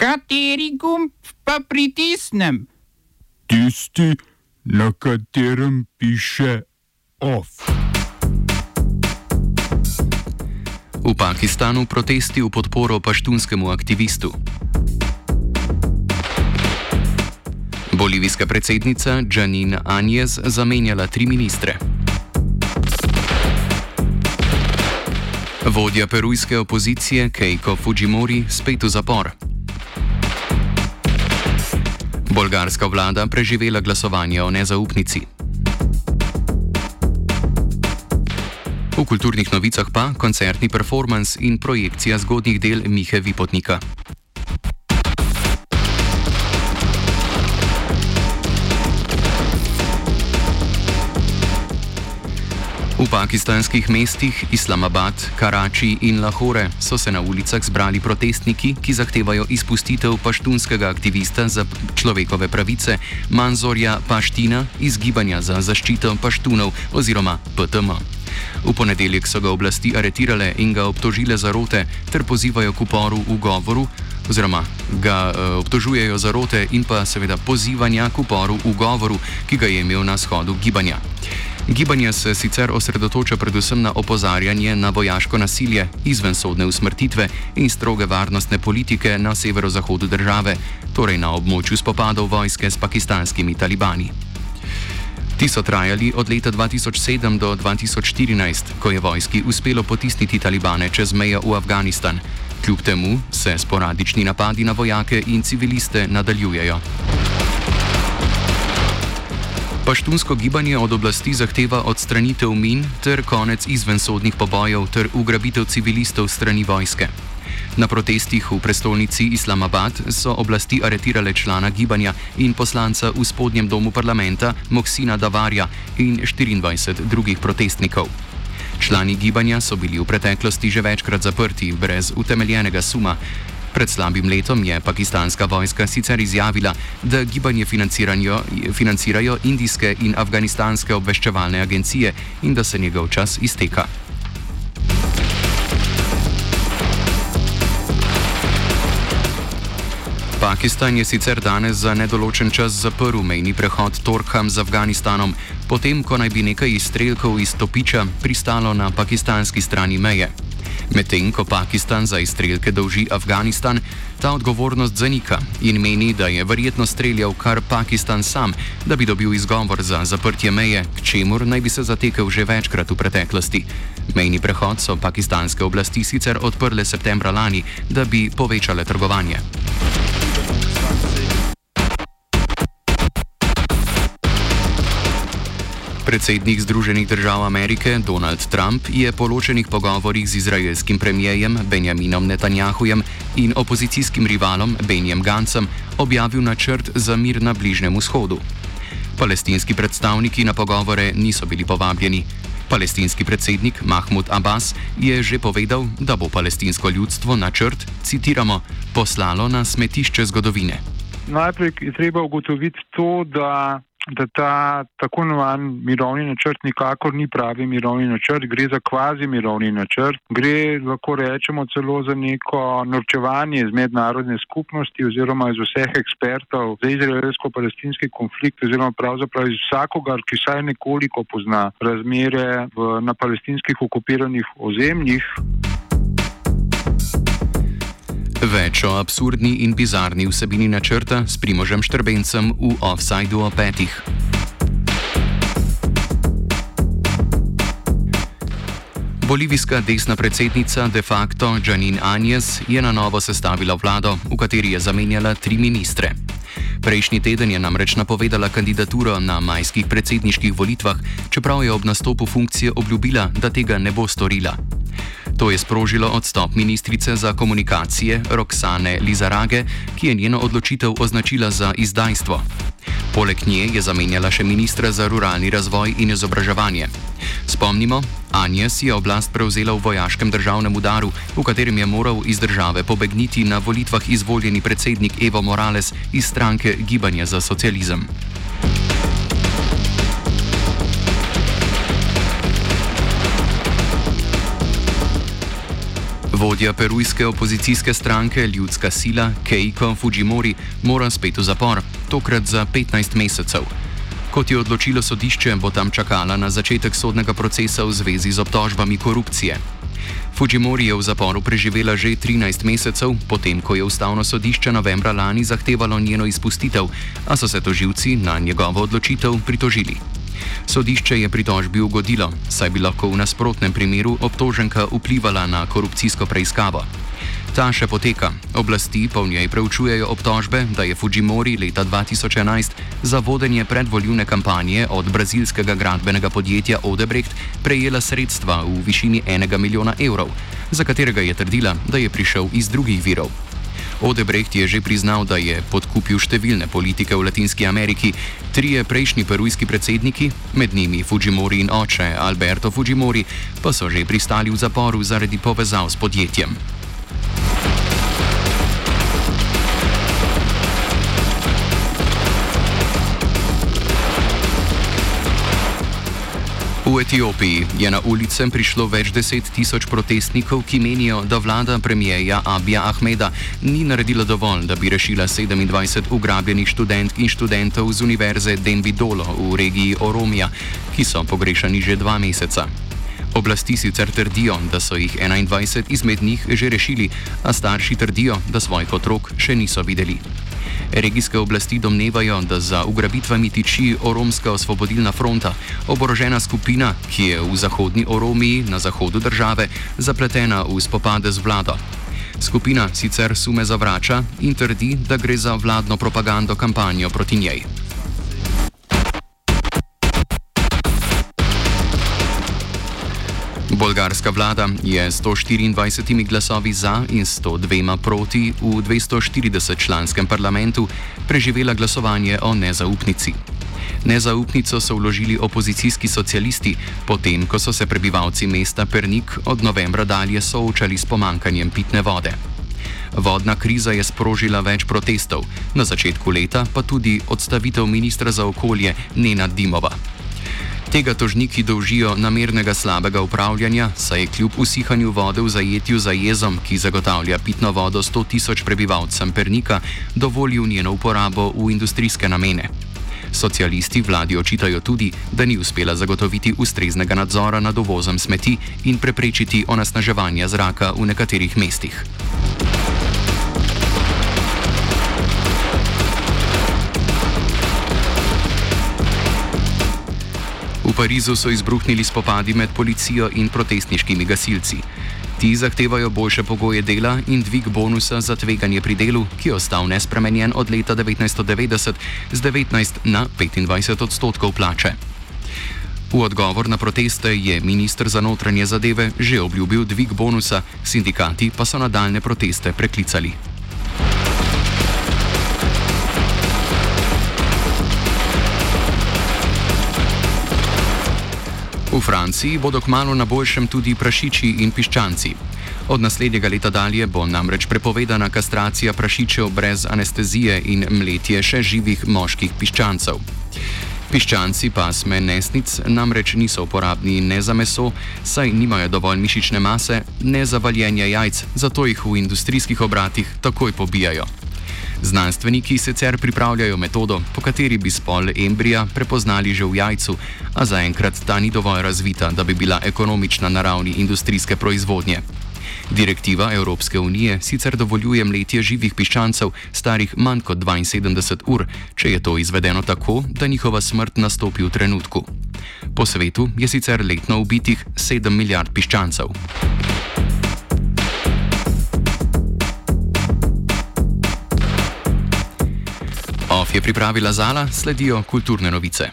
Kateri gumb pa pritisnem? Tisti, na katerem piše OF. V Pakistanu protesti v podporo paštunskemu aktivistu. Bolivijska predsednica Janin Anjez zamenjala tri ministre. Vodja perujske opozicije Keiko Fujimori spet v zapor. Bolgarska vlada preživela glasovanje o nezaupnici. V kulturnih novicah pa koncertni performance in projekcija zgodnjih del Mihe Vipotnika. V pakistanskih mestih Islamabad, Karači in Lahore so se na ulicah zbrali protestniki, ki zahtevajo izpustitev paštunskega aktivista za človekove pravice Manzorja Paština iz Gibanja za zaščito paštunov oziroma PTM. V ponedeljek so ga oblasti aretirale in ga obtožile za rote ter pozivajo k uporu v govoru, oziroma ga e, obtožujejo za rote in pa seveda pozivanja k uporu v govoru, ki ga je imel na shodu gibanja. Gibanje se sicer osredotoča predvsem na opozarjanje na vojaško nasilje, izvensodne usmrtitve in stroge varnostne politike na severozahodu države, torej na območju spopadov vojske s pakistanskimi talibani. Ti so trajali od leta 2007 do 2014, ko je vojski uspelo potisniti talibane čez mejo v Afganistan. Kljub temu se sporadični napadi na vojake in civiliste nadaljujejo. Paštunsko gibanje od oblasti zahteva odstranitev min ter konec izvensodnih pobojev ter ugrabitev civilistov strani vojske. Na protestih v prestolnici Islamabad so oblasti aretirale člana gibanja in poslanca v spodnjem domu parlamenta Moksina Davarja in 24 drugih protestnikov. Člani gibanja so bili v preteklosti že večkrat zaprti brez utemeljenega suma, Pred slabim letom je pakistanska vojska sicer izjavila, da gibanje financirajo indijske in afganistanske obveščevalne agencije in da se njegov čas izteka. Pakistan je sicer danes za nedoločen čas zaprl mejni prehod Torkham z Afganistanom, potem ko naj bi nekaj izstrelkov iz Topiča pristalo na pakistanski strani meje. Medtem ko Pakistan za izstrelke dolži Afganistan, ta odgovornost zanika in meni, da je verjetno streljal kar Pakistan sam, da bi dobil izgovor za zaprtje meje, k čemur naj bi se zatekel že večkrat v preteklosti. Mejni prehod so pakistanske oblasti sicer odprle septembra lani, da bi povečale trgovanje. Predsednik Združenih držav Amerike Donald Trump je po ločenih pogovorih z izraelskim premijejem Benjaminom Netanjahujem in opozicijskim rivalom Benjem Gancem objavil načrt za mir na Bližnjem vzhodu. Palestinski predstavniki na pogovore niso bili povabljeni. Palestinski predsednik Mahmud Abbas je že povedal, da bo palestinsko ljudstvo načrt, citiramo, poslalo na smetišče zgodovine. Najprej je treba ugotoviti to, da da ta tako imenovan mirovni načrt nikakor ni pravi mirovni načrt, gre za kvazi mirovni načrt, gre lahko rečemo celo za neko norčevanje iz mednarodne skupnosti oziroma iz vseh ekspertov za izraelsko-palestinski konflikt oziroma pravzaprav iz vsakogar, ki saj nekoliko pozna razmere v, na palestinskih okupiranih ozemljih. Več o absurdni in bizarni vsebini načrta s Primožem Štrbencem v Offsideu o petih. Bolivijska desna predsednica de facto Janin Anjes je na novo sestavila vlado, v kateri je zamenjala tri ministre. Prejšnji teden je namreč napovedala kandidaturo na majskih predsedniških volitvah, čeprav je ob nastopu funkcije obljubila, da tega ne bo storila. To je sprožilo odstop ministrice za komunikacije Roksane Lizarage, ki je njeno odločitev označila za izdajstvo. Poleg nje je zamenjala še ministra za ruralni razvoj in izobraževanje. Spomnimo, Anjes je oblast prevzela v vojaškem državnem udaru, v katerem je moral iz države pobegniti na volitvah izvoljeni predsednik Evo Morales iz stranke Gibanja za socializem. Vodja perujske opozicijske stranke Ljudska sila Keiko Fujimori mora spet v zapor, tokrat za 15 mesecev. Kot je odločilo sodišče, bo tam čakala na začetek sodnega procesa v zvezi z obtožbami korupcije. Fujimori je v zaporu preživela že 13 mesecev, potem ko je ustavno sodišče novembra lani zahtevalo njeno izpustitev, a so se toživci na njegovo odločitev pritožili. Sodišče je pritožbi ugodilo, saj bi lahko v nasprotnem primeru obtoženka vplivala na korupcijsko preiskavo. Ta še poteka. Oblasti pa v njej preučujejo obtožbe, da je Fujimori leta 2011 za vodenje predvoljune kampanje od brazilskega gradbenega podjetja Odebrecht prejela sredstva v višini enega milijona evrov, za katerega je trdila, da je prišel iz drugih virov. Odebrecht je že priznal, da je podkupil številne politike v Latinski Ameriki. Trije prejšnji perujski predsedniki, med njimi Fujimori in oče Alberto Fujimori, pa so že pristali v zaporu zaradi povezav s podjetjem. V Etiopiji je na ulice prišlo več deset tisoč protestnikov, ki menijo, da vlada premijeja Abija Ahmeda ni naredila dovolj, da bi rešila 27 ugrabljenih študentk in študentov z univerze Denvidolo v regiji Oromija, ki so pogrešani že dva meseca. Oblasti sicer trdijo, da so jih 21 izmed njih že rešili, a starši trdijo, da svojih otrok še niso videli. Regijske oblasti domnevajo, da za ugrabitvami tiči Oromska osvobodilna fronta, oborožena skupina, ki je v zahodni Oromiji na zahodu države zapletena v spopade z vlado. Skupina sicer sume zavrača in trdi, da gre za vladno propagando kampanjo proti njej. Bolgarska vlada je 124 glasovi za in 102 proti v 240-članskem parlamentu preživela glasovanje o nezaupnici. Nezaupnico so vložili opozicijski socialisti, potem ko so se prebivalci mesta Pernik od novembra dalje soočali s pomankanjem pitne vode. Vodna kriza je sprožila več protestov, na začetku leta pa tudi odstavitev ministra za okolje Nena Dimova. Tega tožniki dolžijo namernega slabega upravljanja, saj je kljub usihanju vode v zajetju za jezom, ki zagotavlja pitno vodo 100 tisoč prebivalcem Pernika, dovolil njeno uporabo v industrijske namene. Socialisti vladi očitajo tudi, da ni uspela zagotoviti ustreznega nadzora nad uvozom smeti in preprečiti onesnaževanja zraka v nekaterih mestih. Parizu so izbruhnili spopadi med policijo in protestniškimi gasilci. Ti zahtevajo boljše pogoje dela in dvig bonusa za tveganje pri delu, ki je ostal nespremenjen od leta 1990 z 19 na 25 odstotkov plače. V odgovor na proteste je ministr za notranje zadeve že obljubil dvig bonusa, sindikati pa so nadaljne proteste preklicali. V Franciji bodo kmalo na boljšem tudi prašiči in piščanci. Od naslednjega leta dalje bo namreč prepovedana kastracija prašičev brez anestezije in mletje še živih moških piščancev. Piščanci pasme nesnic namreč niso uporabni ne za meso, saj nimajo dovolj mišične mase, ne za valjenje jajc, zato jih v industrijskih obratih takoj pobijajo. Znanstveniki sicer pripravljajo metodo, po kateri bi spol embrija prepoznali že v jajcu, a zaenkrat ta ni dovolj razvita, da bi bila ekonomična na ravni industrijske proizvodnje. Direktiva Evropske unije sicer dovoljuje mletje živih piščancev, starih manj kot 72 ur, če je to izvedeno tako, da njihova smrt nastopi v trenutku. Po svetu je sicer letno ubitih 7 milijard piščancev. Je pripravila Zala, sledijo kulturne novice.